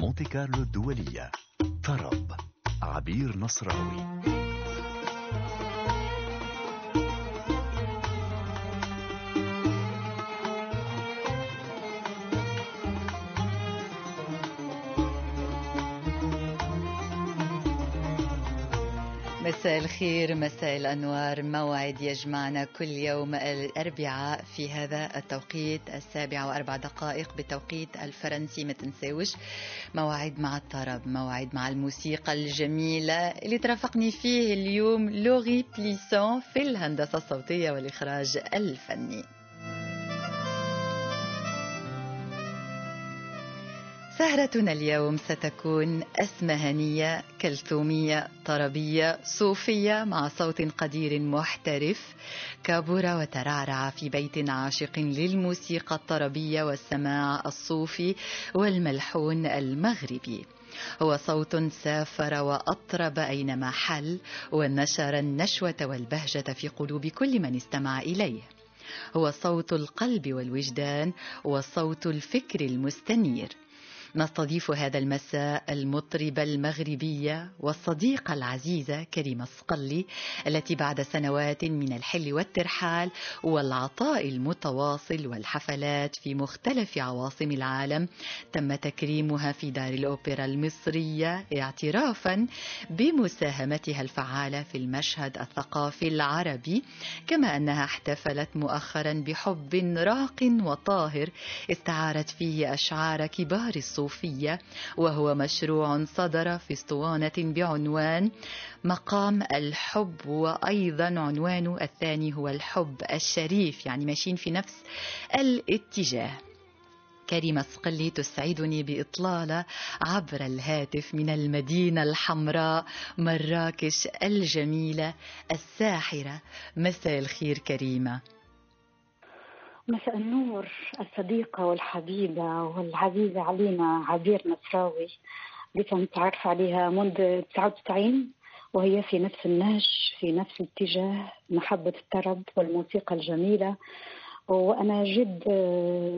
مونتي كارلو الدولية. طرب عبير نصراوي. مساء الخير مساء الأنوار موعد يجمعنا كل يوم الأربعاء في هذا التوقيت السابعة وأربع دقائق بتوقيت الفرنسي ما تنساوش. موعد مع الطرب موعد مع الموسيقى الجميلة اللي ترافقني فيه اليوم لوري بليسون في الهندسة الصوتية والإخراج الفني. سهرتنا اليوم ستكون أسمهانية كلثومية طربية صوفية مع صوت قدير محترف كابورا وترعرع في بيت عاشق للموسيقى الطربية والسماع الصوفي والملحون المغربي. هو صوت سافر وأطرب أينما حل ونشر النشوة والبهجة في قلوب كل من استمع إليه. هو صوت القلب والوجدان وصوت الفكر المستنير. نستضيف هذا المساء المطربة المغربية والصديقة العزيزة كريمة الصقلي التي بعد سنوات من الحل والترحال والعطاء المتواصل والحفلات في مختلف عواصم العالم تم تكريمها في دار الأوبرا المصرية اعترافا بمساهمتها الفعالة في المشهد الثقافي العربي كما أنها احتفلت مؤخرا بحب راق وطاهر استعارت فيه أشعار كبار الصوفية الصوفية وهو مشروع صدر في أسطوانة بعنوان مقام الحب وأيضا عنوانه الثاني هو الحب الشريف يعني ماشيين في نفس الاتجاه. كريمة صقلي تسعدني بإطلالة عبر الهاتف من المدينة الحمراء مراكش الجميلة الساحرة. مساء الخير كريمة. مساء النور الصديقة والحبيبة والعزيزة علينا عبير نصراوي اللي كنت عارف عليها منذ 99 وهي في نفس النهج في نفس الاتجاه محبة الطرب والموسيقى الجميلة. وأنا جد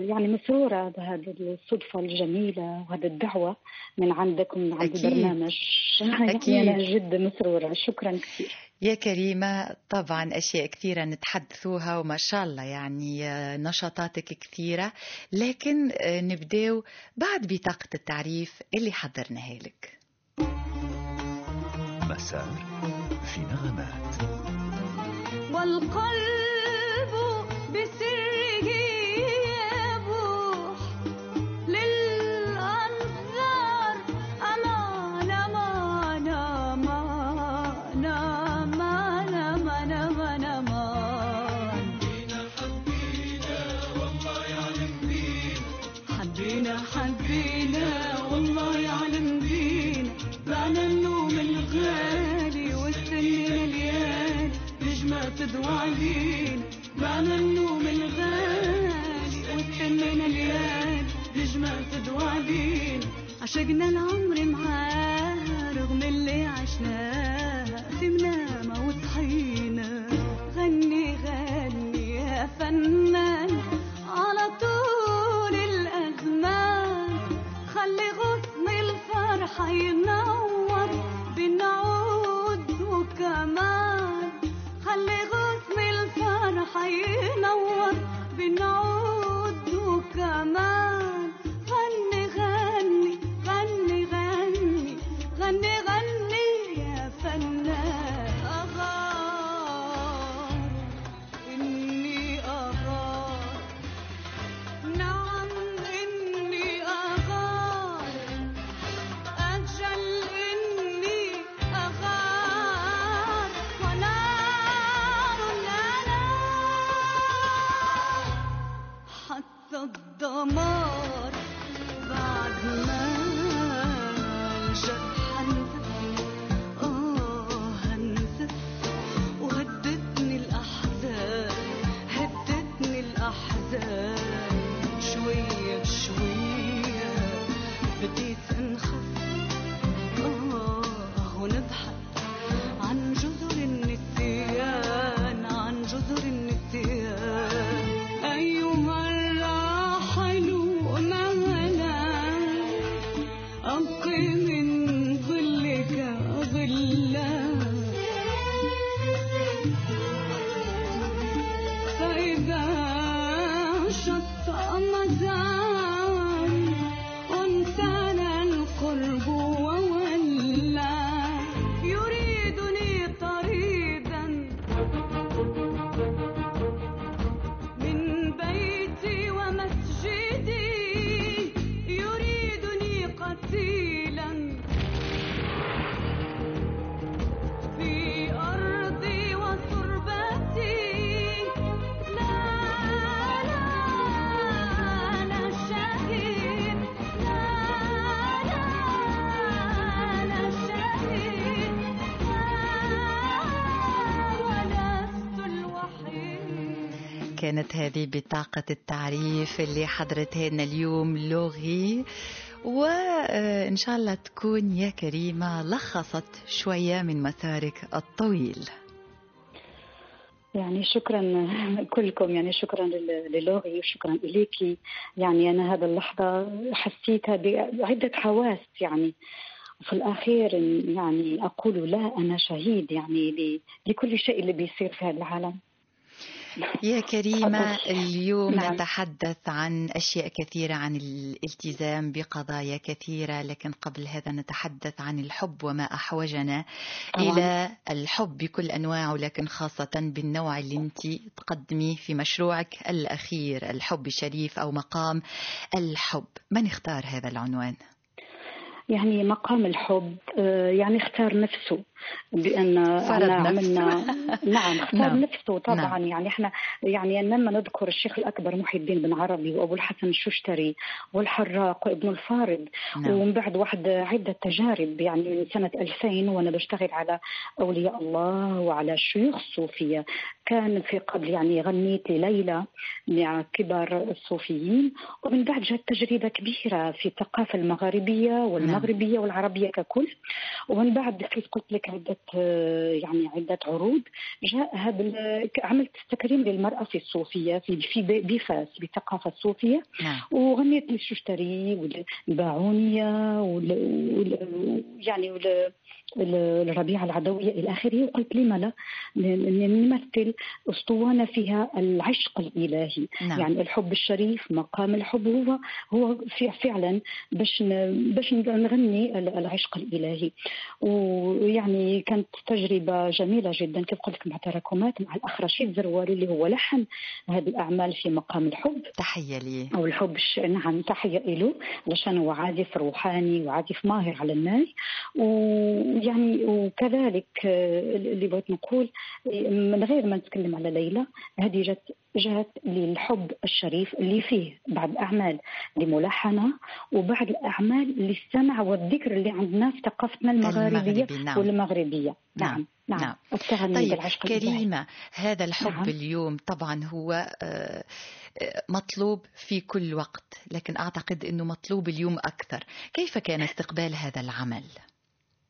يعني مسرورة بهذه الصدفة الجميلة وهذه الدعوة من عندكم من عند البرنامج. أكيد. أنا جد مسرورة. شكرا كثير. يا كريمة طبعا أشياء كثيرة نتحدثوها وما شاء الله يعني نشاطاتك كثيرة. لكن نبداو بعد بطاقة التعريف اللي حضرناها لك. مسار في نغمات. والقلب علينا. عشقنا العمر معاها كانت هذه بطاقة التعريف اللي حضرتها لنا اليوم لوغي. وإن شاء الله تكون يا كريمة لخصت شوية من مسارك الطويل. يعني شكرا كلكم. يعني شكرا للوغي وشكرا إليكي يعني أنا هذا اللحظة حسيتها بعدة حواس. يعني وفي الأخير يعني أقول لا أنا شهيد يعني لكل شيء اللي بيصير في هذا العالم. يا كريمة اليوم نعم. نتحدث عن أشياء كثيرة عن الالتزام بقضايا كثيرة لكن قبل هذا نتحدث عن الحب وما أحوجنا طبعا. إلى الحب بكل أنواعه لكن خاصة بالنوع اللي أنت تقدميه في مشروعك الأخير الحب الشريف أو مقام الحب من اختار هذا العنوان؟ يعني مقام الحب آه، يعني اختار نفسه بأن أنا عملنا نعم اختار نعم. نفسه طبعا نعم. يعني إحنا يعني لما نذكر الشيخ الأكبر محي الدين بن عربي وأبو الحسن الششتري والحراق وابن الفارض نعم. ومن بعد واحد عدة تجارب يعني من سنة 2000 وأنا بشتغل على أولياء الله وعلى شيوخ الصوفيه كان في قبل يعني غنيت ليلى مع كبار الصوفيين ومن بعد جاءت تجربة كبيرة في الثقافه المغاربية والمغربيه نعم. والعربية ككل ومن بعد كيف قلت لك عدة يعني عدة عروض جاء هذا عملت تكريم للمرأة في الصوفية في في بفاس بالثقافة الصوفية نعم. وغنيت للششتري والباعونية يعني الربيعة العدوية إلى آخره. وقلت لما لا؟ نمثل أسطوانة فيها العشق الإلهي. نعم. يعني الحب الشريف مقام الحب. هو هو فعلا باش باش نغني العشق الإلهي. ويعني كانت تجربة جميلة جدا. كيف قلت لك مع تراكمات مع الأخ رشيد زروالي اللي هو لحن هذه الأعمال في مقام الحب. تحية لي. أو الحب نعم تحية له علشان هو عازف روحاني وعازف ماهر على الناي و يعني وكذلك آه، اللي بغيت نقول من غير ما نتكلم على ليلى هذه جت جات للحب الشريف اللي فيه بعض الأعمال لملحنة وبعض الأعمال للسمع والذكر اللي عندنا في ثقافتنا المغاربية نعم. والمغربية نعم نعم, نعم. نعم. طيب كريمة هذا الحب نعم. اليوم طبعا هو آه، آه، مطلوب في كل وقت لكن أعتقد أنه مطلوب اليوم أكثر كيف كان استقبال هذا العمل؟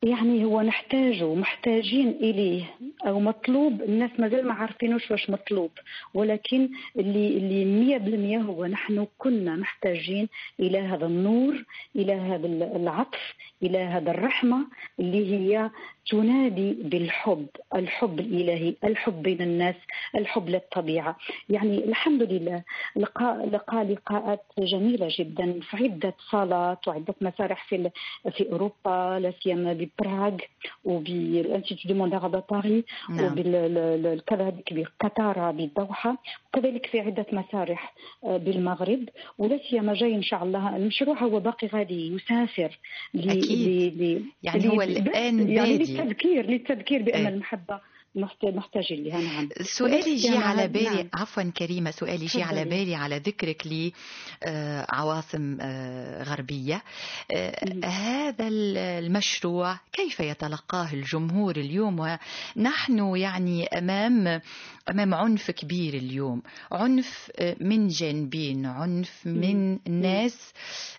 يعني هو نحتاجه محتاجين إليه. أو مطلوب الناس مازال ما عارفينوش واش مطلوب. ولكن اللي اللي مية بالمية هو نحن كنا محتاجين إلى هذا النور إلى هذا العطف إلى هذا الرحمة اللي هي تنادي بالحب. الحب الإلهي الحب بين الناس الحب للطبيعة. يعني الحمد لله. لقاء لقاء لقاءات جميلة جدا في عدة صالات وعدة مسارح في في أوروبا لا سيما ببراغ وبال Institut du monde arabe باريس وكذلك بقطر بالدوحة وكذلك في عدة مسارح بالمغرب ولا سيما جاي إن شاء الله المشروع هو باقي غادي يسافر أكيد. يعني هو الآن يعني بادي للتذكير للتذكير بأن إيه. المحبة محتاجين لها نعم سؤالي جي على بالي نعم. عفوا كريمة سؤالي جي على بالي على ذكرك لعواصم آه، آه، غربية. آه، هذا المشروع كيف يتلقاه الجمهور اليوم؟ ونحن يعني أمام أمام عنف كبير اليوم. عنف من جانبين عنف من ناس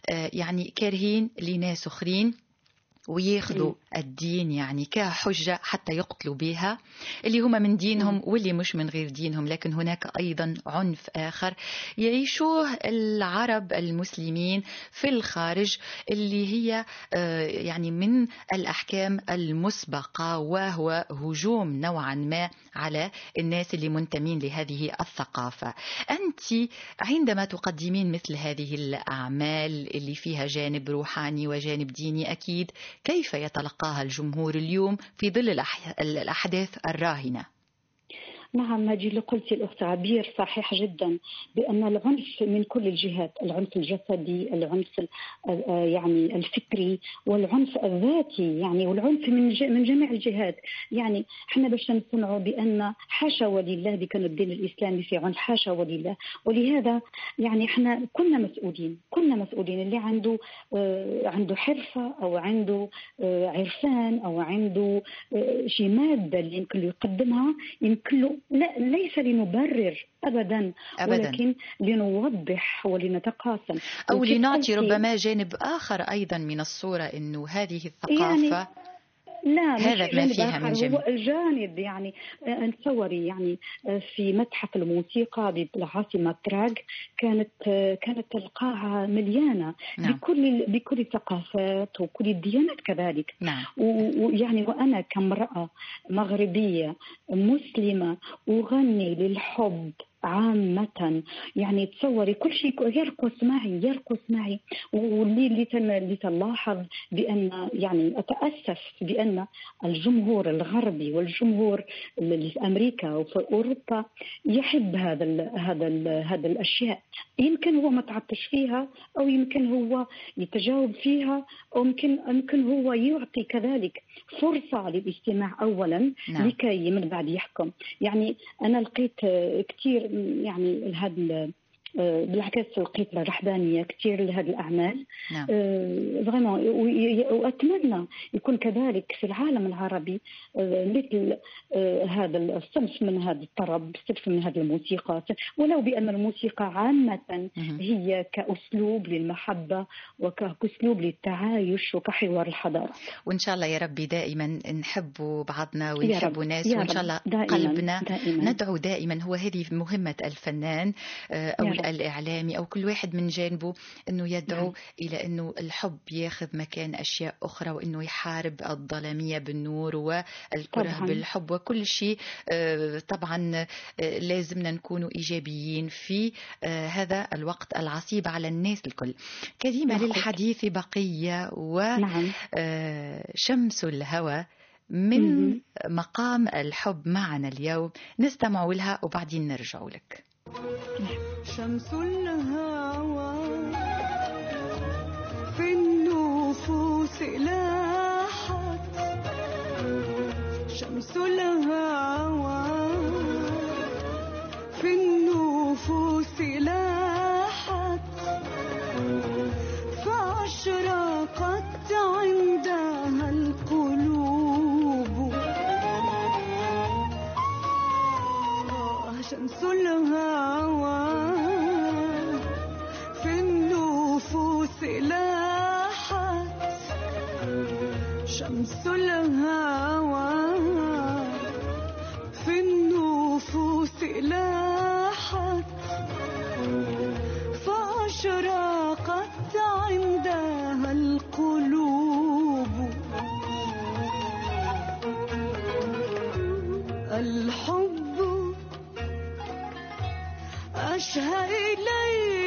يعني كارهين لناس أخرين. وياخذوا الدين يعني كحجة حتى يقتلوا بها. اللي هم من دينهم واللي مش من غير دينهم. لكن هناك أيضا عنف آخر يعيشوه العرب المسلمين في الخارج اللي هي آه، يعني من الأحكام المسبقة وهو هجوم نوعا ما على الناس اللي منتمين لهذه الثقافة. أنت عندما تقدمين مثل هذه الأعمال اللي فيها جانب روحاني وجانب ديني أكيد كيف يتلقاها الجمهور اليوم في ظل الأحداث الراهنة؟ نعم هذه اللي قلت الأخت عبير صحيح جدا بأن العنف من كل الجهات العنف الجسدي العنف يعني الفكري والعنف الذاتي يعني والعنف من من جميع الجهات. يعني إحنا باش نسمعوا بأن حاشا ولله بكان الدين الإسلامي في عنف حاشا ولله. ولهذا يعني إحنا كنا مسؤولين كنا مسؤولين. اللي عنده آه عنده حرفة أو عنده آه عرفان أو عنده آه شي مادة اللي يمكن يقدمها يمكن له لا ليس لنبرر ابدا, أبداً. ولكن لنوضح ولنتقاسم أو لنعطي ربما جانب آخر أيضا من الصورة أنه هذه يعني الثقافة لا هذا ما فيها من جميل. هو الجانب يعني آه، تصوري يعني آه، في متحف الموسيقى بالعاصمة براغ كانت آه، كانت القاعة مليانة نعم. بكل بكل الثقافات وكل الديانات كذلك نعم ويعني وأنا كامرأة مغربية مسلمة أغني للحب عامة. يعني تصوري كل شيء يرقص معي يرقص معي. واللي اللي تن- اللي تلاحظ بأن يعني أتأسف بأن الجمهور الغربي والجمهور في أمريكا وفي أوروبا يحب هذا ال هذا ال هذا الأشياء. يمكن هو ما تعطش فيها أو يمكن هو يتجاوب فيها أو يمكن يمكن هو يعطي كذلك فرصة للاستماع أولا نعم. لكي من بعد يحكم. يعني أنا لقيت كثير يعني هذا بالعكس لقيت رحبانية كثير لهذه الأعمال نعم فريمون وأتمنى يكون كذلك في العالم العربي آه، مثل آه، هذا الصنف من هذا الطرب صنف من هذه الموسيقى ولو بأن الموسيقى عامة مهم. هي كأسلوب للمحبة وكأسلوب للتعايش وكحوار الحضارة وإن شاء الله يا ربي دائما نحب بعضنا ونحب ناس وإن شاء الله دائماً، قلبنا دائماً. ندعو دائما هو هذه مهمة الفنان آه، رب. الإعلامي أو كل واحد من جانبه أنه يدعو نعم. إلى أنه الحب ياخذ مكان أشياء أخرى وأنه يحارب الظلامية بالنور والكره طبعاً. بالحب وكل شيء آه، طبعا آه، لازمنا نكون إيجابيين في آه، هذا الوقت العصيب على الناس الكل كريمة نعم. للحديث بقية و نعم شمس الهوى من. مقام الحب معنا اليوم نستمع لها وبعدين نرجع لك شمس الهوى في النفوس لاحت. شمس الهوى في النفوس لاحت. فأشرقت عندها الهوى في النفوس لاحت. شمس الهوى في النفوس لاحت. فأشرقت عندها القلوب. الحب أشهى إلي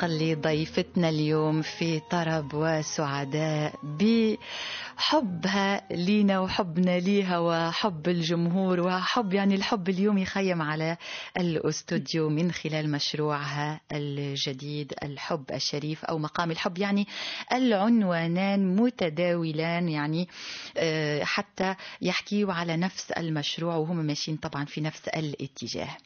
صقلي ضيفتنا اليوم في طرب وسعداء بحبها لينا وحبنا ليها وحب الجمهور وحب يعني الحب اليوم يخيم على الأستوديو من خلال مشروعها الجديد الحب الشريف أو مقام الحب يعني العنوانان متداولان يعني آه، حتى يحكيوا على نفس المشروع وهم ماشيين طبعا في نفس الاتجاه.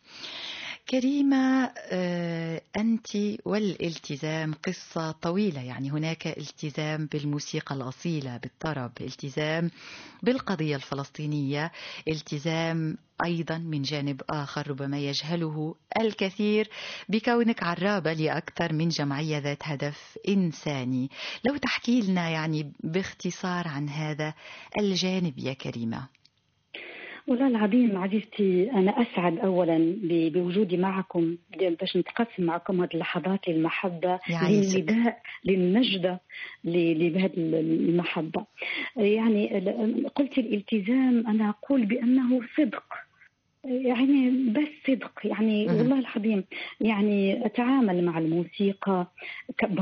كريمة آه، أنت والالتزام قصة طويلة. يعني هناك التزام بالموسيقى الأصيلة بالطرب التزام بالقضية الفلسطينية التزام أيضا من جانب آخر ربما يجهله الكثير بكونك عرابة لأكثر من جمعية ذات هدف إنساني. لو تحكي لنا يعني باختصار عن هذا الجانب يا كريمة. والله العظيم عزيزتي أنا أسعد أولا بوجودي معكم باش نتقسم معكم هذه اللحظات المحبة. للنداء للنجدة لهذه المحبة يعني قلت الالتزام أنا أقول بأنه صدق يعني بس صدق يعني. والله العظيم يعني أتعامل مع الموسيقى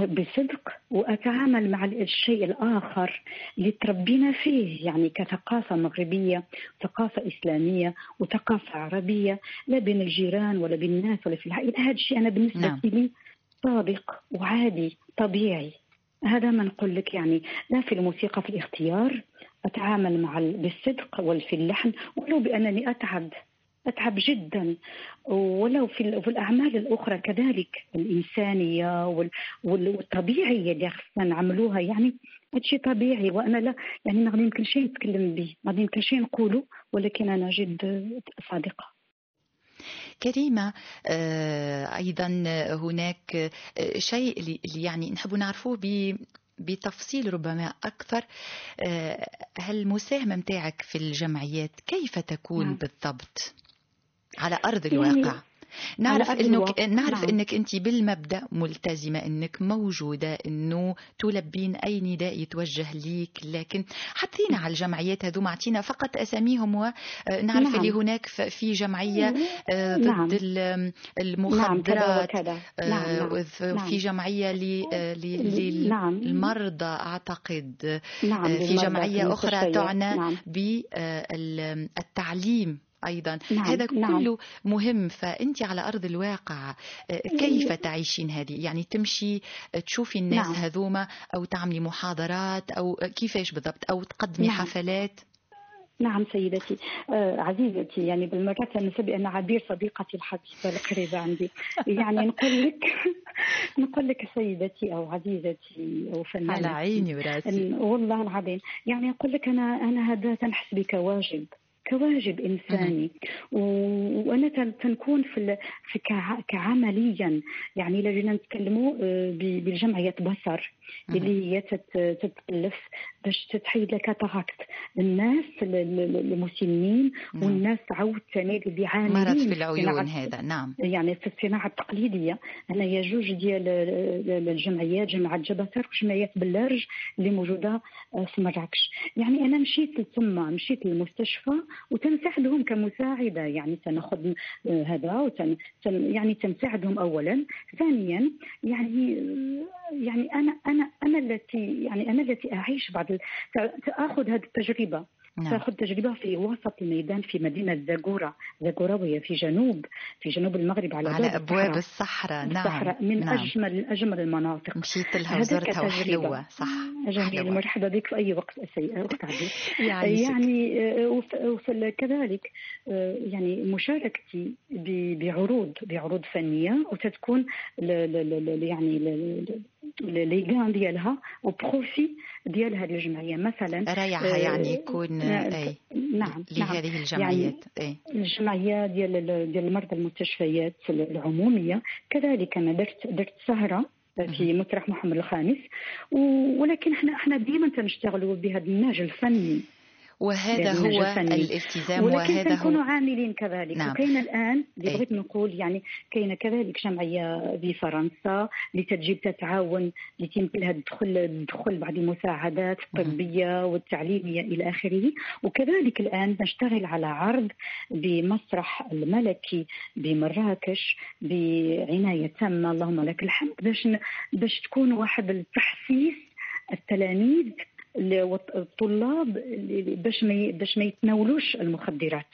بصدق وأتعامل مع الشيء الآخر اللي تربينا فيه يعني كثقافة مغربية ثقافة إسلامية وثقافة عربية لا بين الجيران ولا بين الناس ولا في العائلة هذا الشيء أنا بالنسبة نعم. لي صادق وعادي طبيعي هذا ما نقول لك يعني لا في الموسيقى في الاختيار أتعامل مع ال- بالصدق وفي اللحن ولو بأنني أتعب أتعب جدا. ولو في, ال- في الأعمال الأخرى كذلك الإنسانية وال- وال- والطبيعية اللي خصنا نعملوها. يعني هادشي طبيعي وأنا لا يعني ما غادي يمكن شيء نتكلم به. ما غادي يمكن شيء نقوله ولكن أنا جد صادقة. كريمة آه، أيضا هناك آه، شيء يعني نحب نعرفوه ب بتفصيل ربما أكثر آه، المساهمة متاعك في الجمعيات كيف تكون نعم. بالضبط؟ على أرض يعني الواقع نعرف انك نعرف نعم. إنك أنت بالمبدأ ملتزمة إنك موجودة إنه تلبين أي نداء يتوجه ليك لكن حطينا على الجمعيات هذوما أعطينا فقط أساميهم ونعرف نعم. اللي هناك في جمعية آه، ضد نعم. نعم المخدرات آه، نعم نعم نعم. آه، ل- نعم. للمرضى أعتقد نعم آه، في جمعية أخرى المستشفيات. تعنى نعم بالتعليم أيضا. نعم، هذا نعم. كله مهم. فأنت على أرض الواقع آه، كيف تعيشين هذه؟ يعني تمشي آه، تشوفي الناس نعم. هذوما أو تعملي محاضرات أو آه، كيفاش بالضبط؟ أو تقدمي نعم. حفلات؟ نعم سيدتي. آه عزيزتي يعني بالمرات أنا بأن عبير صديقتي الحبيبة القريبة عندي. يعني نقول لك نقول لك سيدتي أو عزيزتي أو على فنانتي عيني وراسي. والله العظيم. يعني أقول لك أنا أنا هذا تنحس بكواجب كواجب إنساني. و- وأنا تن- تنكون في ال- في كع- كعمليا. يعني إلا جينا نتكلموا آه، ب- بالجمعية بصر اللي هي تت- تتكلف باش تتحيد الكاتاراكت الناس ال- ال- المسنين. والناس عاود ثاني اللي عاملين مرض في العيون هذا نعم. يعني في الصناعة التقليدية. هنايا جوج ديال ال- ال- الجمعيات جماعة جبتر وجمعيه بلارج اللي موجودة آه، في مراكش. يعني أنا مشيت لتما مشيت للمستشفى وتنساعدهم كمساعدة. يعني تناخذ آه، هذا وتن تن يعني تنساعدهم اولا. ثانيا يعني آه، يعني أنا أنا أنا التي يعني أنا التي أعيش بعض تاخذ هذه التجربة نعم تاخذ تجربة في وسط الميدان في مدينة زاغورا زاغورا وهي في جنوب في جنوب المغرب على, على باب أبواب الصحراء. نعم الصحراء من نعم. أجمل أجمل المناطق مشيت لها وزرتها. وحلوة صح جميل حلوة. مرحبا بك في أي وقت أسي... وقت يعيشك. يعني آه، كذلك آه، يعني مشاركتي بعروض بعروض فنية وتتكون يعني ل- ل- ل- ليغان ديالها وبروفي ديال هذه الجمعية مثلا ريعها آه، يعني يكون آه، أي نعم نعم لهذه الجمعيات أي. الجمعية ديال ديال المرضى المستشفيات العمومية. كذلك أنا درت درت سهرة في مسرح محمد الخامس. ولكن إحنا إحنا ديما تنشتغلوا بهذا النهج الفني. وهذا هو. الالتزام ولكن وهذا سنكون هو عاملين كذلك نعم. وكاين الآن اللي. بغيت نقول يعني كاينة كذلك جمعيه بفرنسا اللي تجي تتعاون لتمثل لها الدخول الدخول بعض المساعدات الطبية والتعليمية إلى آخره وكذلك الآن نشتغل على عرض بمسرح الملكي بمراكش بعناية تامة اللهم لك الحمد باش باش تكون واحد التحسيس التلاميذ الطلاب باش ما باش ما يتناولوش المخدرات.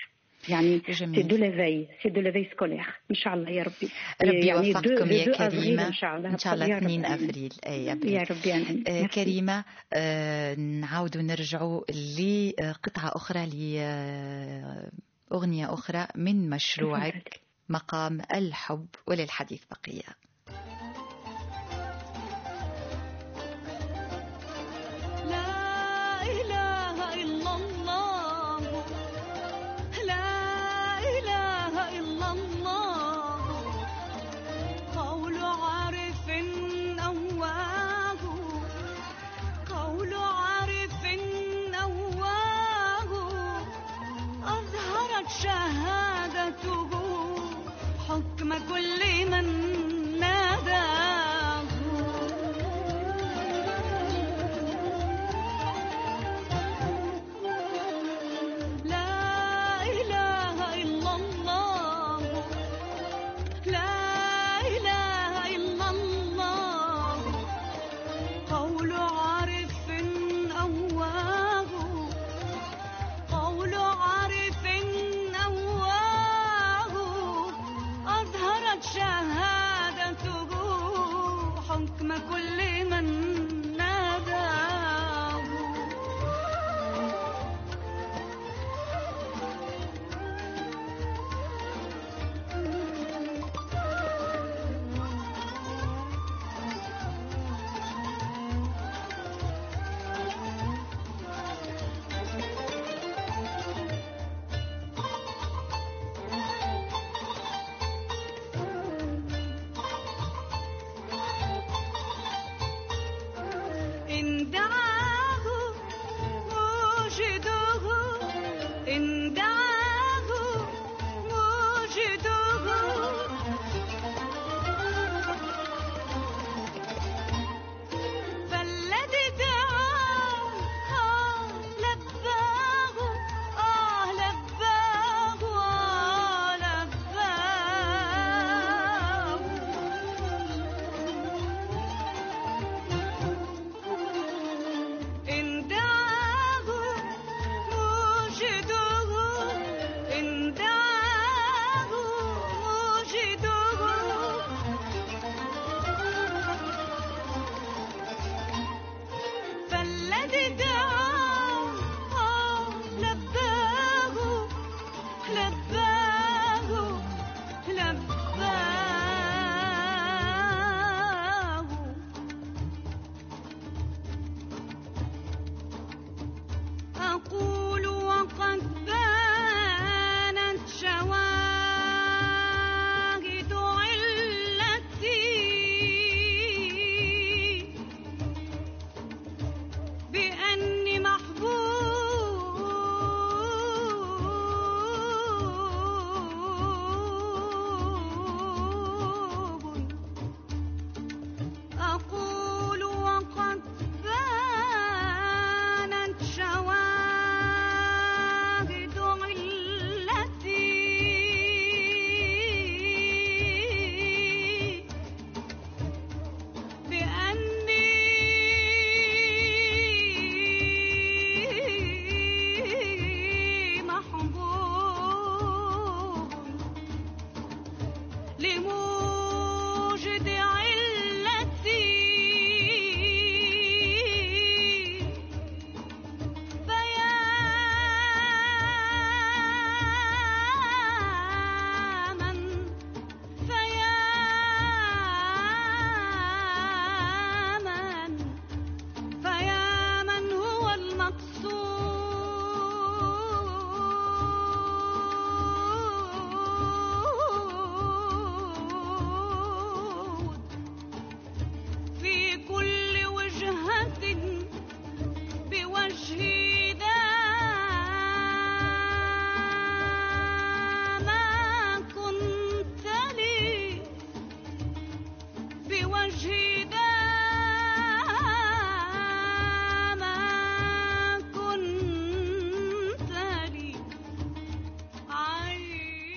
يعني c'est de la vie c'est de la vie scolaire. إن شاء الله يا ربي. ربي يعني يوفقكم يا كريمة. إن شاء الله. إن شاء الله يا رب 2 آمين. أفريل. أي يا أبريل ربي امين آه،. كريمة آه، نعود نرجع لقطعة أخرى لأغنية أخرى من مشروعك مقام الحب وللحديث بقية.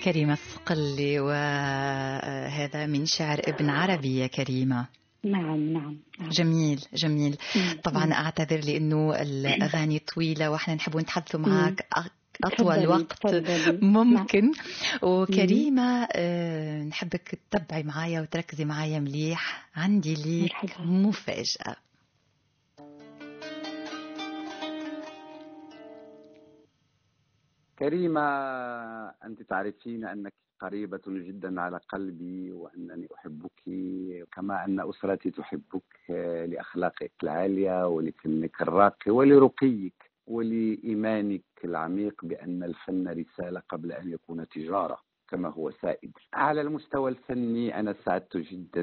كريمة الصقلي وهذا من شعر ابن عربي يا كريمة نعم نعم نعم. جميل جميل مم. طبعا مم. أعتذر لأنه الأغاني طويلة وإحنا نحب نتحدثوا. معك أطول وقت. ممكن وكريمة آه، نحبك تتبعي معايا وتركزي معايا مليح عندي ليك. مفاجأة كريمة أنت تعرفين أنك قريبة جدا على قلبي وأنني أحبك كما أن أسرتي تحبك لأخلاقك العالية ولفنك الراقي ولرقيك ولإيمانك العميق بأن الفن رسالة قبل أن يكون تجارة كما هو سائد. على المستوى الفني أنا سعدت جدا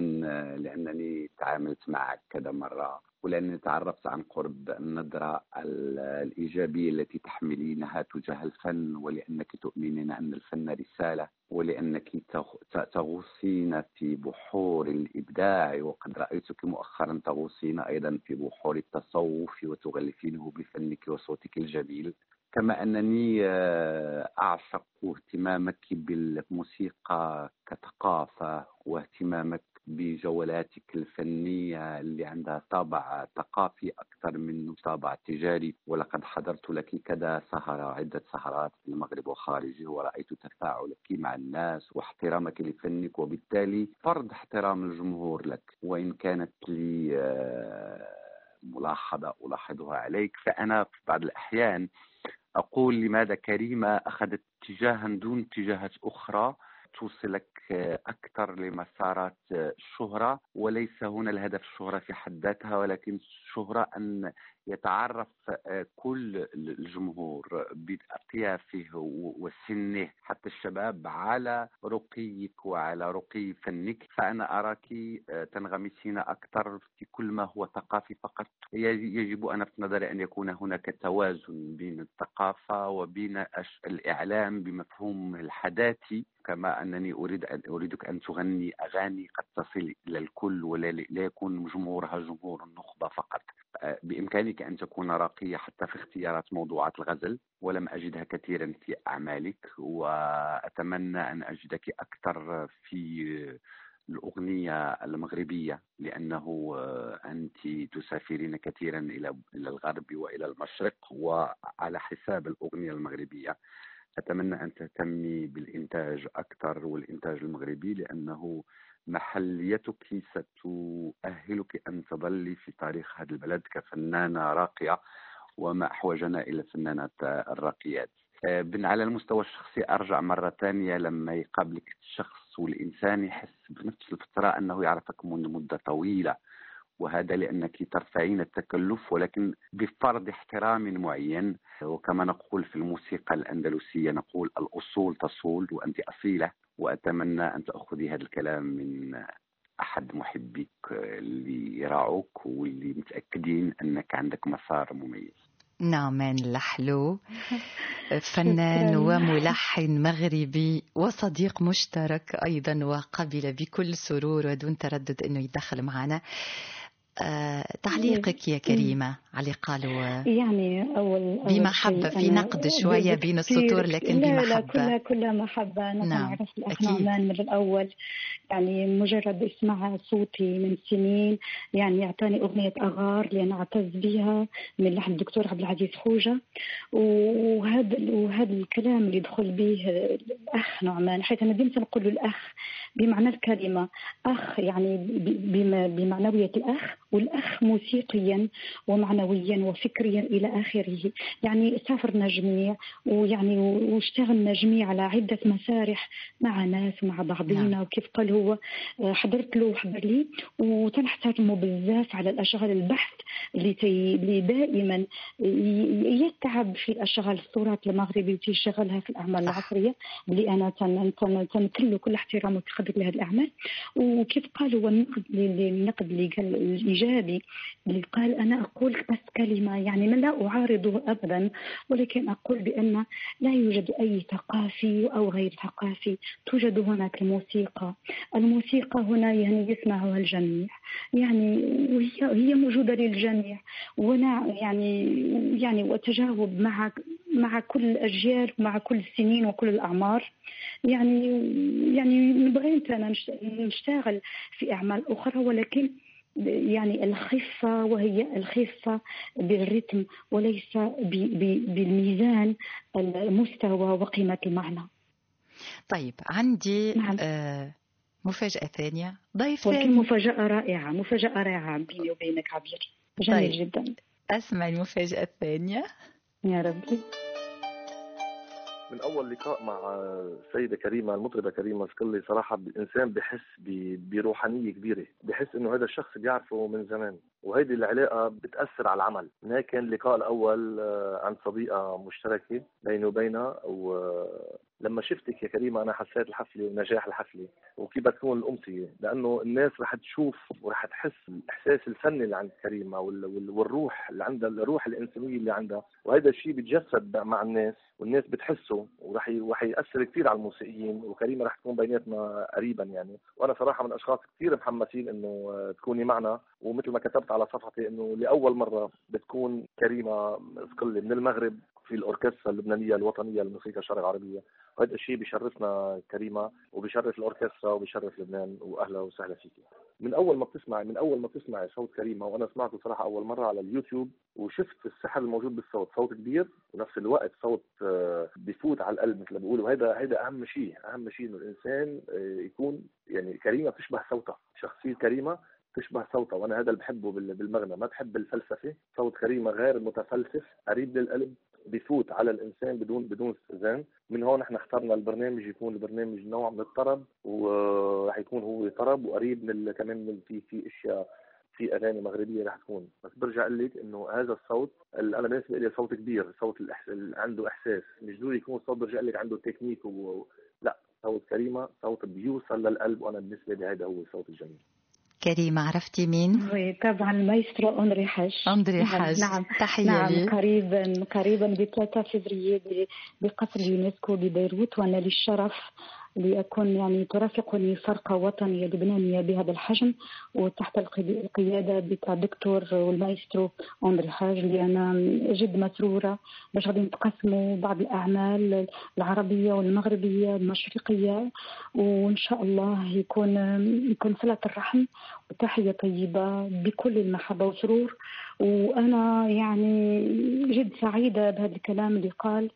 لأنني تعاملت معك كذا مرة ولأنني تعرفت عن قرب النظرة ال- الإيجابية التي تحملينها تجاه الفن ولأنك تؤمنين أن الفن رسالة ولأنك تغوصين في بحور الإبداع. وقد رأيتك مؤخرا تغوصين أيضا في بحور التصوف وتغلفينه بفنك وصوتك الجميل. كما أنني آه، أعشق اهتمامك بالموسيقى كثقافة واهتمامك بجولاتك الفنية اللي عندها طابع ثقافي أكثر من طابع تجاري ولقد حضرت لك كذا سهرة عدة سهرات في المغرب وخارجه ورأيت تفاعلك مع الناس واحترامك لفنك وبالتالي فرض احترام الجمهور لك. وإن كانت لي آه، ملاحظة ألاحظها عليك فأنا في بعض الأحيان أقول لماذا كريمة أخذت اتجاها دون اتجاهات أخرى توصلك أكثر لمسارات الشهرة وليس هنا الهدف الشهرة في حد ذاتها ولكن الشهرة أن يتعرف كل الجمهور بأطيافه وسنه حتى الشباب على رقيك وعلى رقي فنك. فأنا أراك تنغمسين أكثر في كل ما هو ثقافي فقط. يج- يجب أنا في نظري أن يكون هناك توازن بين الثقافة وبين الإعلام بمفهوم الحداثي. كما أنني أريد أن أريدك أن تغني أغاني قد تصل إلى الكل ولا لا يكون جمهورها جمهور النخبة فقط. آه، بإمكانك أن تكون راقية حتى في اختيارات موضوعات الغزل ولم أجدها كثيرا في أعمالك وأتمنى أن أجدك أكثر في الأغنية المغربية لأنه آه، أنت تسافرين كثيرا إلى إلى الغرب وإلى المشرق وعلى حساب الأغنية المغربية. أتمنى أن تهتمي بالإنتاج أكثر والإنتاج المغربي لأنه محليتك ستؤهلك أن تظلي في تاريخ هذا البلد كفنانة راقية وما أحوجنا إلى الفنانات الراقيات. آه، على المستوى الشخصي أرجع مرة ثانية لما يقابلك الشخص والإنسان يحس بنفس الفترة أنه يعرفك منذ مدة طويلة. وهذا لأنك ترفعين التكلف ولكن بفرض احترام معين. وكما نقول في الموسيقى الأندلسية نقول الأصول تصول وأنت أصيلة وأتمنى أن تأخذي هذا الكلام من أحد محبيك اللي يراعوك واللي متأكدين أنك عندك مسار مميز. نعمان الحلو فنان. وملحن مغربي وصديق مشترك أيضا وقبل بكل سرور ودون تردد أنه يدخل معنا. تعليقك يا كريمة على قالوا يعني أول أول بمحبة، في نقد شوية بين السطور، لكن لا لا بمحبة. كلها كلها محبة أنا نعم، بعرف الأخ أكيد. نعمان من الأول. يعني مجرد اسمع صوتي من سنين يعني يعطاني أغنية أغار لأن أعتز بها من لحن الدكتور عبد العزيز خوجة. وهذا وهذا الكلام اللي يدخل به الأخ نعمان حيث أنا ديما نقول له الأخ بمعنى الكلمة. أخ يعني بمعنوية الأخ والأخ موسيقيا ومعنويا وفكريا إلى آخره يعني سافرنا جميع ويعني واشتغلنا جميع على عدة مسارح مع ناس ومع بعضينا نعم. وكيف قال هو آه، حضرت له وحضر لي وتنحترمه بزاف على الأشغال البحث اللي, تي اللي دائما يتعب في الأشغال الصورات المغربي وتشغلها في الأعمال. العصرية اللي أنا تن- تن- تنكله كل احترام وتقدر لهذه الأعمال وكيف قال هو النقد اللي- النقد اللي قال الإيجابي اللي قال أنا أقول بس كلمة يعني ما لا أعارضه أبدا ولكن أقول بأن لا يوجد أي ثقافي أو غير ثقافي توجد هناك الموسيقى. الموسيقى هنا يعني يسمعها الجميع. يعني وهي هي موجودة للجميع. وأنا يعني يعني وأتجاوب معك مع كل الأجيال مع كل السنين وكل الأعمار. يعني يعني بغيت أنا نش- نشتغل في أعمال أخرى ولكن يعني الخفة وهي الخفة بالرتم وليس بالميزان المستوى وقيمة المعنى. طيب عندي نعم. آه مفاجأة ثانية. ضيف ولكن ثاني. مفاجأة رائعة مفاجأة رائعة بيني وبينك عبير. جميل طيب. جدا. أسمع المفاجأة الثانية. يا ربي. من أول لقاء مع السيدة كريمة المطربة كريمة سكلي صراحة الإنسان بحس بروحانية كبيرة بحس إنه هذا الشخص بيعرفه من زمان. وهيدي العلاقة بتأثر على العمل. هناك كان اللقاء الأول آه، عن صديقة مشتركة بيني وبينها ولما شفتك يا كريمة أنا حسيت الحفلة ونجاح الحفلة. وكيف بتكون الأمسية؟ لأنه الناس رح تشوف ورح تحس الإحساس الفني اللي عند كريمة وال- وال- والروح اللي عندها الروح الإنسانية اللي عندها. وهذا الشيء بيتجسد مع الناس والناس بتحسه. ورح ي- رح يأثر كثير على الموسيقيين وكريمة رح تكون بيناتنا قريبا يعني. وأنا صراحة من الاشخاص كثير محمسين إنه آه، تكوني معنا. ومثل ما كتبت على صفحتي إنه لأول مرة بتكون كريمة سقلي من المغرب في الأوركسترا اللبنانية الوطنية للموسيقى الشرق العربية. وهذا الشيء بيشرفنا كريمة وبيشرف الأوركسترا وبيشرف لبنان وأهلا وسهلا فيكي من أول ما بتسمعي من أول ما بتسمعي صوت كريمة وأنا سمعته صراحة أول مرة على اليوتيوب وشفت السحر الموجود بالصوت صوت كبير ونفس الوقت صوت آه، بفوت على القلب مثل ما بيقولوا. هذا هذا أهم شيء أهم شيء إنه الإنسان آه، يكون يعني كريمة بتشبه صوتها شخصية كريمة. تشبه صوتها وأنا هذا اللي بحبه بال- بالمغنى. ما بحب الفلسفة صوت كريمه غير متفلسف قريب للقلب بفوت على الإنسان بدون بدون استئذان. من هون إحنا اخترنا البرنامج يكون البرنامج نوع من الطرب وراح يكون هو طرب وقريب من كمان من في في أشياء في أغاني مغربية رح تكون. بس برجع أقول لك إنه هذا الصوت ال- أنا بالنسبة لي صوت كبير صوت الإحس... ال- عنده إحساس. مش ضروري يكون صوت برجع لك عنده تكنيك. و- لا. صوت كريمة صوت بيوصل للقلب وأنا بالنسبة لي هذا هو الصوت الجميل. كريمة عرفتي مين؟ طبعا المايسترو أندري حاج. أندري نعم، حاج. نعم. تحية نعم لي. قريبا قريبا ب 3 فبراير بقصر اليونسكو ببيروت وأنا للشرف لأكون يعني ترافقني فرقة وطنية لبنانية بهذا الحجم وتحت القي- القيادة بتاع الدكتور والمايسترو أندري حاج اللي أنا جد مسرورة باش غادي نتقسموا بعض الأعمال العربية والمغربية المشرقية وإن شاء الله يكون يكون صلة الرحم وتحية طيبة بكل المحبة والسرور. وأنا يعني جد سعيدة بهذا الكلام اللي قال.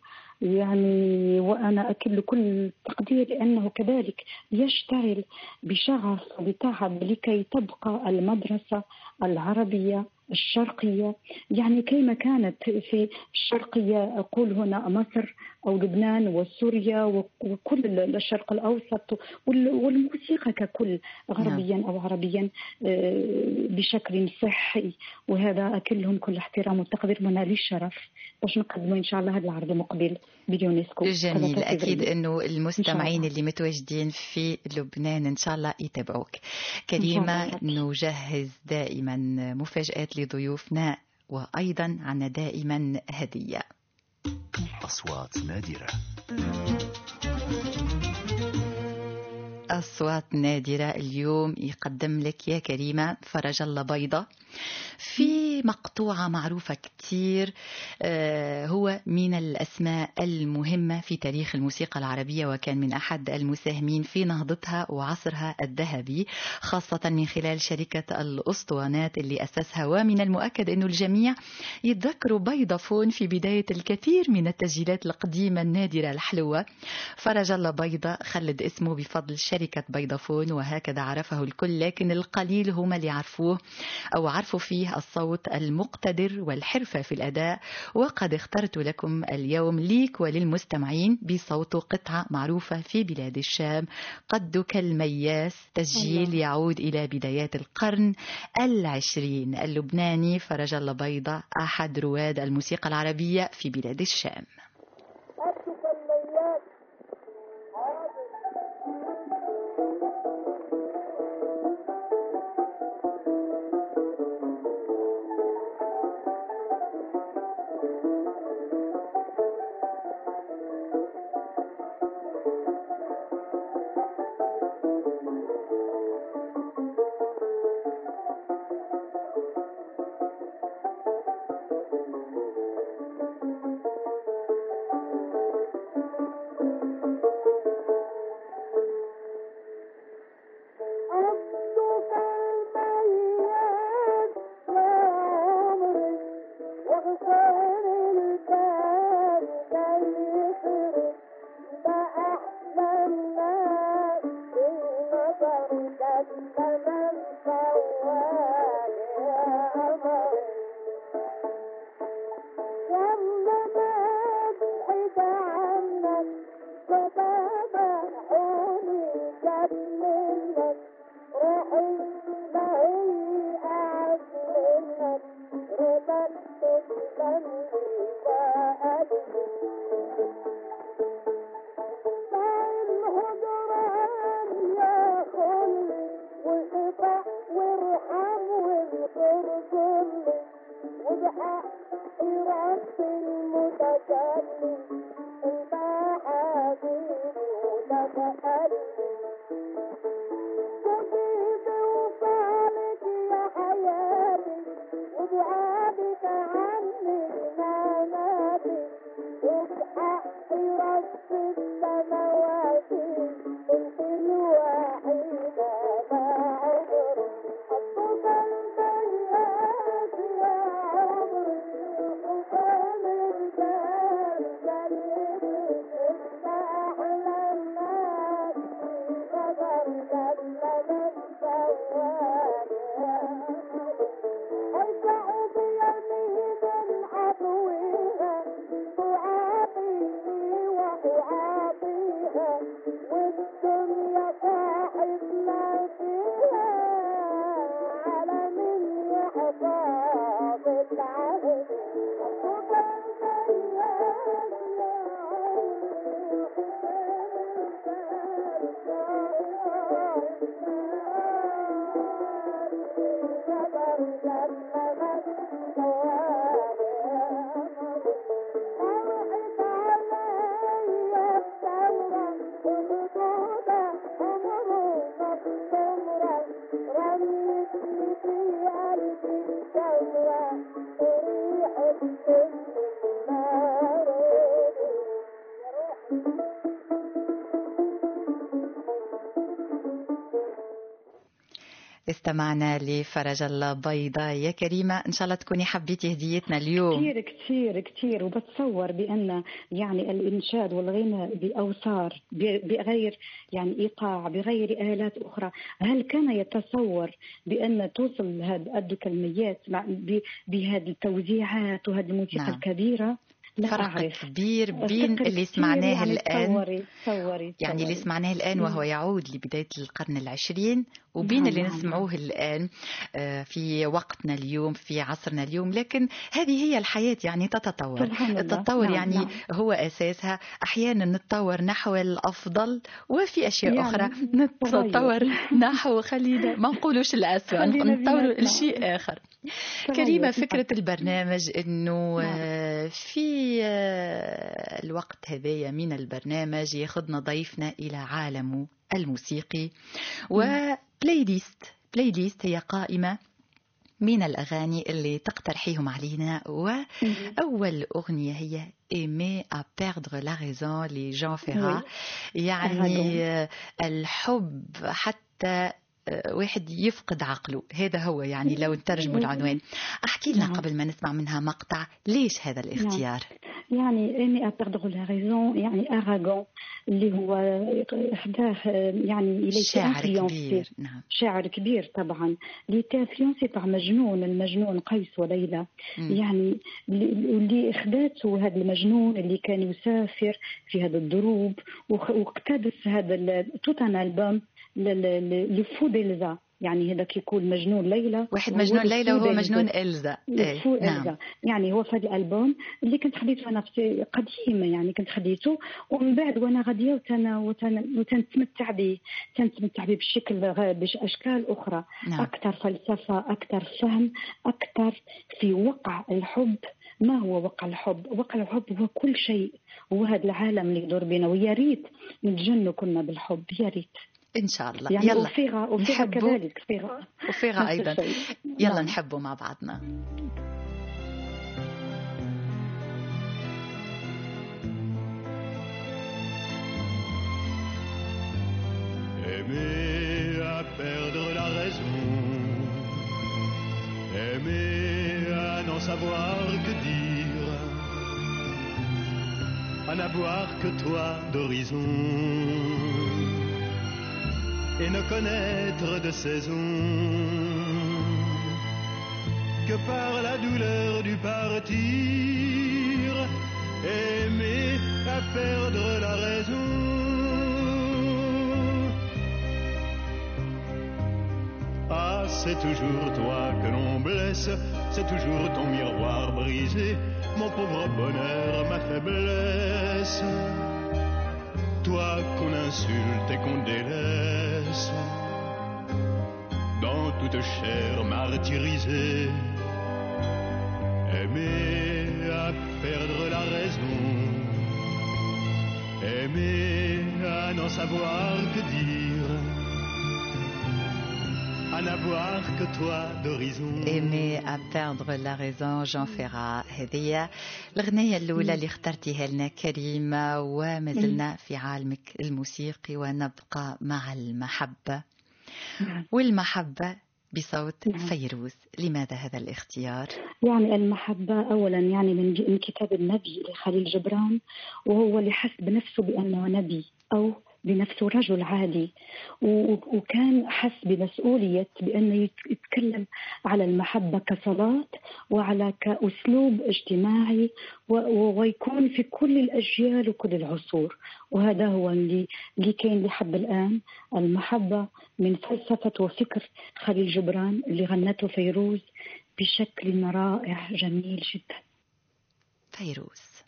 يعني وأنا أكل كل التقدير لأنه كذلك يشتغل بشغف وبتعب لكي تبقى المدرسة العربية الشرقية. يعني كيما كانت في الشرقية أقول هنا مصر أو لبنان وسوريا وكل الشرق الأوسط وال- والموسيقى ككل غربيا أو عربيا آه، بشكل صحي. وهذا أكلهم كل احترام والتقدير. منا للشرف. باش نقدموا إن شاء الله هذا العرض مقبل باليونسكو جميل 3 أكيد فبراير. أنه المستمعين الله. اللي متواجدين في لبنان إن شاء الله يتابعوك إن الله. نجهز دائما مفاجآت لضيوفنا وأيضا عنا دائما هدية أصوات نادرة أصوات نادرة اليوم يقدم لك يا كريمة فرج الله بيضة في مقطوعة معروفة كتير آه، هو من الأسماء المهمة في تاريخ الموسيقى العربية وكان من أحد المساهمين في نهضتها وعصرها الذهبي خاصة من خلال شركة الأسطوانات اللي أسسها. ومن المؤكد أنه الجميع يتذكروا بيضافون في بداية الكثير من التسجيلات القديمة النادرة الحلوة. فرج الله بيضة خلد اسمه بفضل شركة بيضافون وهكذا عرفه الكل لكن القليل هم اللي عرفوه أو فيه الصوت المقتدر والحرفة في الأداء وقد اخترت لكم اليوم ليك وللمستمعين بصوت قطعة معروفة في بلاد الشام قدك المياس تسجيل. يعود إلى بدايات القرن العشرين اللبناني فرج الله بيضة أحد رواد الموسيقى العربية في بلاد الشام استمعنا لفرج الله بيضة يا كريمة إن شاء الله تكوني حبيتي هديتنا اليوم. كثير كثير كثير. وبتصور بأن يعني الإنشاد والغناء بأوتار ب- بغير يعني إيقاع بغير آلات أخرى. هل كان يتصور بأن توصل هذا قد كلميات بهذه التوزيعات وهذه الموسيقى نعم. الكبيرة؟ لا فرق أعرف. كبير بين اللي سمعناه يعني الآن. تصوري تصوري يعني اللي. سمعناه الآن وهو. يعود لبداية القرن العشرين. وبين نعم، اللي نعم، نسمعوه الآن آه، في وقتنا اليوم في عصرنا اليوم لكن هذه هي الحياة يعني تتطور. التطور نعم، يعني نعم. هو أساسها أحيانا نتطور نحو الأفضل وفي أشياء يعني أخرى. نتطور نحو خلينا ما نقولوش الأسوأ نتطور. لشيء آخر. كريمة فكرة البرنامج أنه نعم. آه، في آه، الوقت هذايا من البرنامج ياخذنا ضيفنا إلى عالمه الموسيقي و playlist playlist هي قائمة من الأغاني اللي تقترحيهم علينا. وأول أغنية هي Aimer à perdre la raison لجان فيرا. يعني الحب حتى واحد يفقد عقله. هذا هو يعني لو نترجموا العنوان. أحكي لنا نعم. قبل ما نسمع منها مقطع. ليش هذا الاختيار؟ يعني Aimer à perdre la raison يعني اراغون اللي هو احداه يعني شاعر. كبير. نعم. شاعر كبير طبعا. اللي تافيونسي تاع مجنون المجنون قيس وليلى. يعني اللي أخذته هذا المجنون اللي كان يسافر في هذا الدروب واقتبس هذا توت ان البوم لفو ديلزا. يعني هذاك يكون مجنون ليلى واحد مجنون ليلى وهو. مجنون إلزا. إيه، نعم. يعني هو في هذا الألبوم اللي كنت خديته أنا في قديم يعني كنت خديته. ومن بعد وأنا غادية وتنا وتنتمتع به تنتمتع به بشكل باشكال أخرى. نعم. أكثر فلسفة أكثر فهم أكثر في وقع الحب. ما هو وقع الحب؟ وقع الحب هو كل شيء. هو هذا العالم اللي يدور بينا. ويا ريت نتجنوا كنا بالحب. يا ريت. إن شاء الله. يعني يلا. وفيغا وفيغا. كذلك. فيغا وفيغا الشيء. يلا نعم. نحبه مع بعضنا. Aimer à perdre la raison, aimer à n'en savoir que dire, à n'avoir que toi d'horizon. Et ne connaître de saison que par la douleur du partir, aimer à perdre la raison. Ah, c'est toujours toi que l'on blesse, c'est toujours ton miroir brisé, mon pauvre bonheur, ma faiblesse. Toi qu'on insulte et qu'on délaisse, dans toute chair martyrisée, aimer à perdre la raison, aimer à n'en savoir que dire à n'avoir que toi d'horizon. ايمي à perdre la raison جون فيرا هذه الأغنية الأولى اللي اخترتيها لنا كريمة وما زلنا في عالمك الموسيقي ونبقى مع المحبة. والمحبة بصوت نعم. فيروز لماذا هذا الاختيار؟ يعني المحبة أولا يعني من كتاب النبي لخليل جبران وهو اللي حس بنفسه بأنه نبي أو بنفسه رجل عادي. وكان حس بمسؤولية بأنه يت- يتكلم على المحبة كصلاة وعلى كأسلوب اجتماعي ويكون في كل الأجيال وكل العصور. وهذا هو اللي اللي كاين لحد الآن المحبة من فلسفة وفكر خليل جبران اللي غنته فيروز بشكل رائع جميل جدا. فيروز.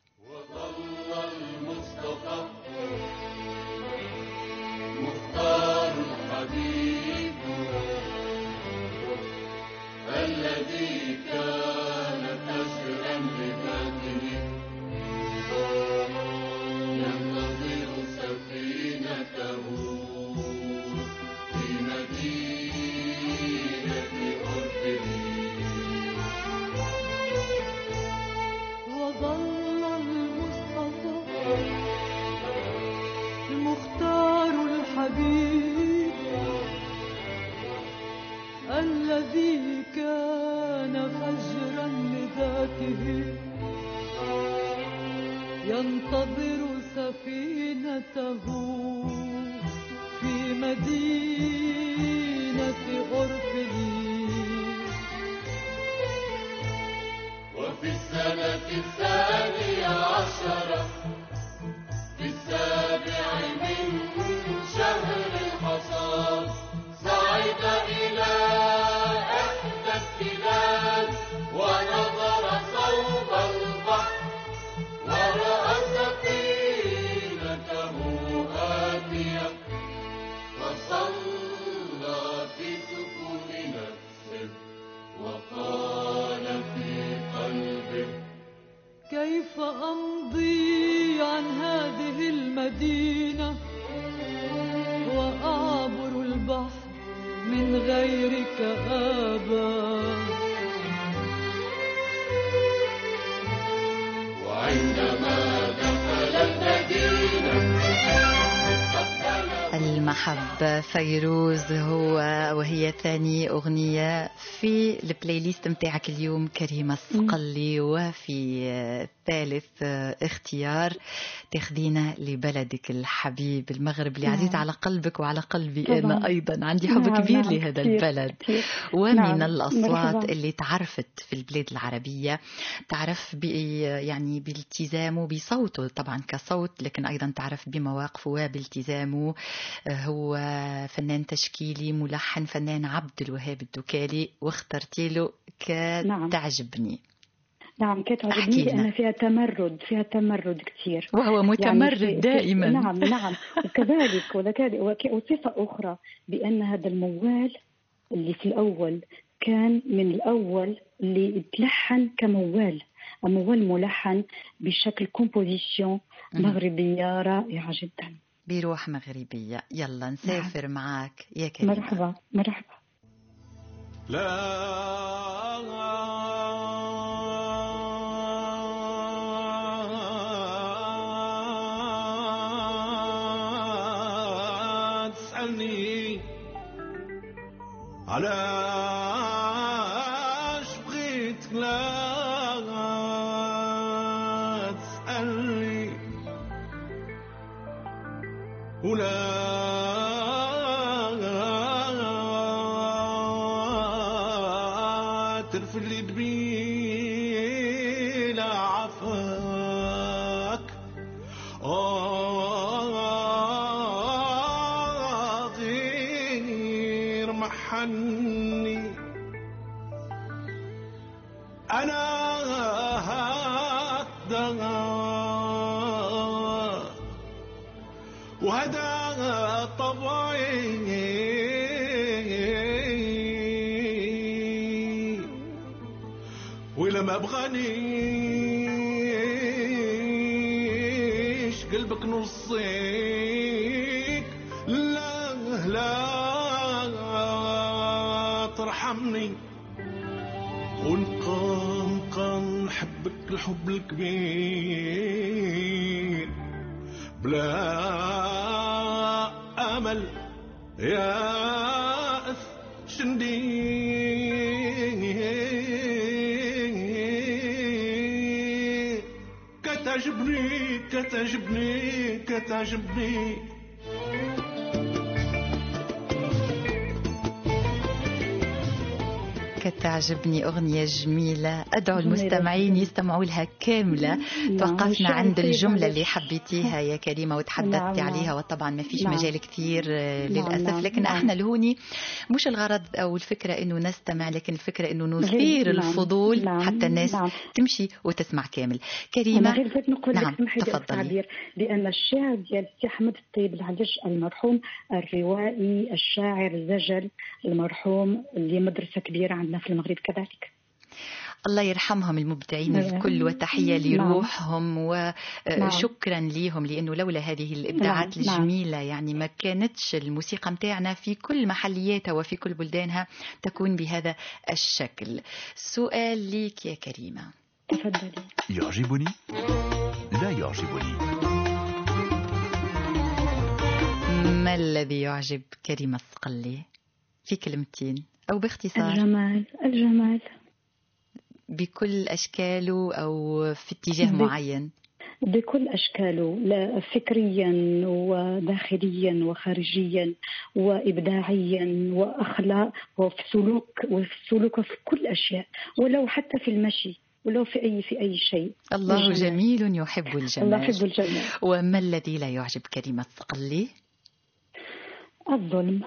ينتظر سفينته في مدينة أورفليس وفي السنة الثانية عشرة فيروز هو وهي ثاني أغنية في playlist متاعك اليوم كريمة الصقلي وفي ثالث اختيار تاخدينا لبلدك الحبيب المغرب اللي عزيز نعم. على قلبك وعلى قلبي طبعاً. أنا أيضا عندي حب نعم، كبير نعم، لهذا كثير، البلد كثير. ومن نعم، الأصوات مرحبا. اللي تعرفت في البلاد العربية تعرف يعني بالتزامه بصوته طبعا كصوت لكن أيضا تعرف بمواقفه وبالتزامه هو فنان تشكيلي ملحن فنان عبد الوهاب الدكالي واخترتي له نعم. كتعجبني نعم كانت عجبني لنا. لأن فيها تمرد فيها تمرد كثير وهو يعني متمرد في- دائما. نعم نعم. وكذلك وكذلك وك- وصفة أخرى بأن هذا الموال اللي في الأول كان من الأول اللي تلحن كموال. موال ملحن بشكل كومبوزيسيون مهم. مغربية رائعة جدا. بروح مغربية. يلا نسافر معك يا كريم مرحبا مرحبا. لا علاش بغيتك لا تسألني ولا الحب الكبير. بلا أمل يا اث شندي كتعجبني كتعجبني كتعجبني. كتعجبني أغنية جميلة أدعو المستمعين يستمعوا لها كاملة توقفنا عند الجملة. اللي حبيتيها يا كريمة وتحدثتي نعم، نعم. عليها وطبعا ما فيش نعم. مجال كثير آه، للأسف لكن. إحنا لهوني مش الغرض أو الفكرة إنه نستمع لكن الفكرة إنه نثير نعم، الفضول نعم، حتى الناس نعم. تمشي وتسمع كامل كريمة غير بغيت نقول نعم، لك سمحي تفضلي. التعبير بأن الشعر ديال السي أحمد الطيب العجج المرحوم الروائي الشاعر الزجل المرحوم اللي مدرسة كبيرة عندنا في المغرب كذلك الله يرحمهم المبدعين نعم. الكل وتحية نعم. لروحهم نعم. وشكرا ليهم لأنه لولا هذه الإبداعات نعم، نعم. الجميلة يعني ما كانتش الموسيقى متاعنا في كل محلياتها وفي كل بلدانها تكون بهذا الشكل سؤال ليك يا كريمة تفضلي يعجبني لا يعجبني ما الذي يعجب كريمة الصقلي في كلمتين أو باختصار الجمال الجمال بكل أشكاله أو في اتجاه معين؟ بكل أشكاله لا فكريا وداخليا وخارجيا وإبداعيا وأخلاق وفي سلوك وفي سلوك وفي كل أشياء ولو حتى في المشي ولو في أي في أي شيء. الله الجمال. جميل يحب الله الجمال يحب الجمال. وما الذي لا يعجب كريمة الصقلي الظلم.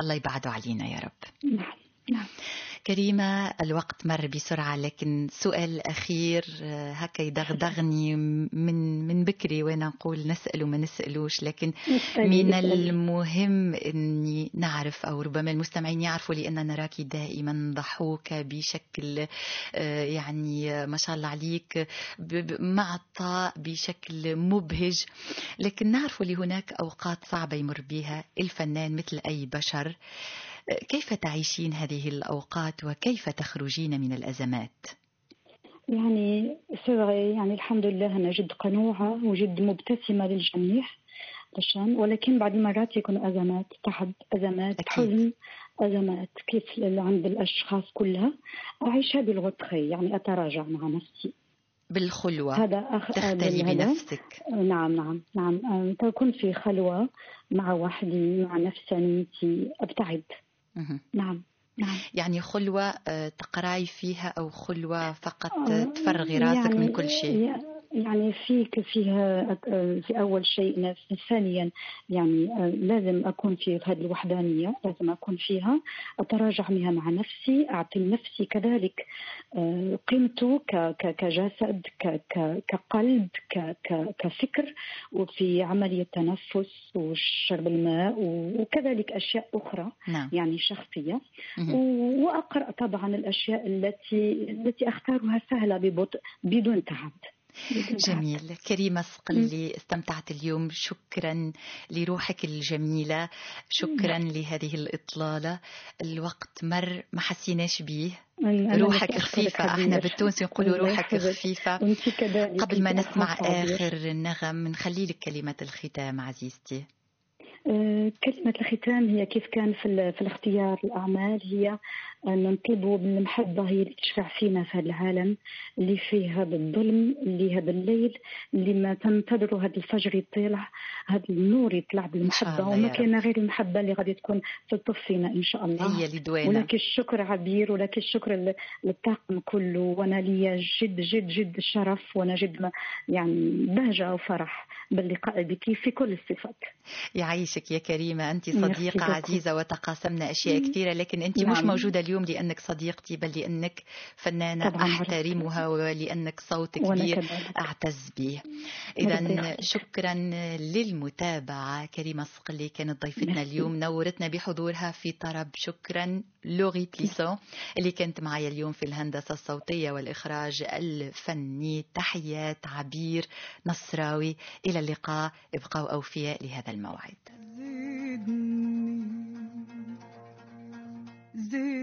الله يبعده علينا يا رب. نعم نعم. كريمة الوقت مر بسرعة لكن سؤال أخير آه، هكا يدغدغني من من بكري وأنا نقول نسأل وما نسألوش لكن من المهم أني نعرف أو ربما المستمعين يعرفوا لأننا نراك دائما ضحوكة بشكل آه، يعني ما شاء الله عليك معطاء بشكل مبهج. لكن نعرف لهناك أوقات صعبة يمر بها الفنان مثل أي بشر. كيف تعيشين هذه الأوقات وكيف تخرجين من الأزمات؟ يعني سوري يعني الحمد لله أنا جد قنوعة وجد مبتسمة للجميع عشان ولكن بعض المرات يكون أزمات تعب أزمات أكيد. حزن أزمات كيف اللي عند الأشخاص كلها. أعيشها بالغطخي يعني أتراجع مع نفسي. بالخلوة. هذا أخ... تختلي هذا- بنفسك. نعم نعم نعم. تكون في خلوة مع وحدي مع نفسانيتي. أبتعد. نعم نعم. يعني خلوة آه، تقراي فيها أو خلوة فقط آه، تفرغي راسك من يعني- كل شيء؟ يعني فيك فيها آه، في أول شيء ثانيا يعني آه، لازم أكون في هذه الوحدانية لازم أكون فيها أتراجع منها مع نفسي أعطي لنفسي كذلك آه، قيمته كجسد كقلب كفكر وفي عملية تنفس وشرب الماء وكذلك أشياء أخرى نعم يعني. و- وأقرأ طبعا الأشياء التي التي أختارها سهلة ببطء بدون تعب. جميل. كريمة صقلي استمتعت اليوم. شكرا لروحك الجميلة. شكرا لهذه الإطلالة. الوقت مر ما حسيناش بيه. روحك خفيفة. إحنا. بالتونسي نقولوا روحك. خفيفة. قبل ما نسمع. آخر النغم نخلي لك كلمة الختام عزيزتي. كلمة الختام هي كيف كان في, في الاختيار الأعمال؟ هي أن نطلبوا من المحبة هي اللي تشفع فينا في هذا العالم اللي فيه هذا الظلم اللي هذا الليل اللي ما تنتظروا هذا الفجر يطلع هذا النور يطلع بالمحبة. وما. كان غير المحبة اللي غادي تكون تطفينا إن شاء الله. هي اللي ولك الشكر عبير ولك الشكر لل- للطاقم كله. وأنا لي جد جد جد الشرف وأنا جد يعني بهجة وفرح باللقاء بك في كل الصفات. يعيشك يا كريمة أنت صديقة. عزيزة وتقاسمنا أشياء. كثيرة لكن أنت مش نعم. موجودة اليوم لأنك صديقتي بل لأنك فنانة. أحترمها ولأنك صوت كبير أعتز به إذا. شكرا للمتابعة كريمة صقلي كانت ضيفتنا. اليوم نورتنا بحضورها في طرب شكرا لوري تليسون اللي كانت معي اليوم في الهندسة الصوتية والإخراج الفني تحيات عبير نصراوي إلى اللقاء ابقوا أوفياء لهذا الموعد زدني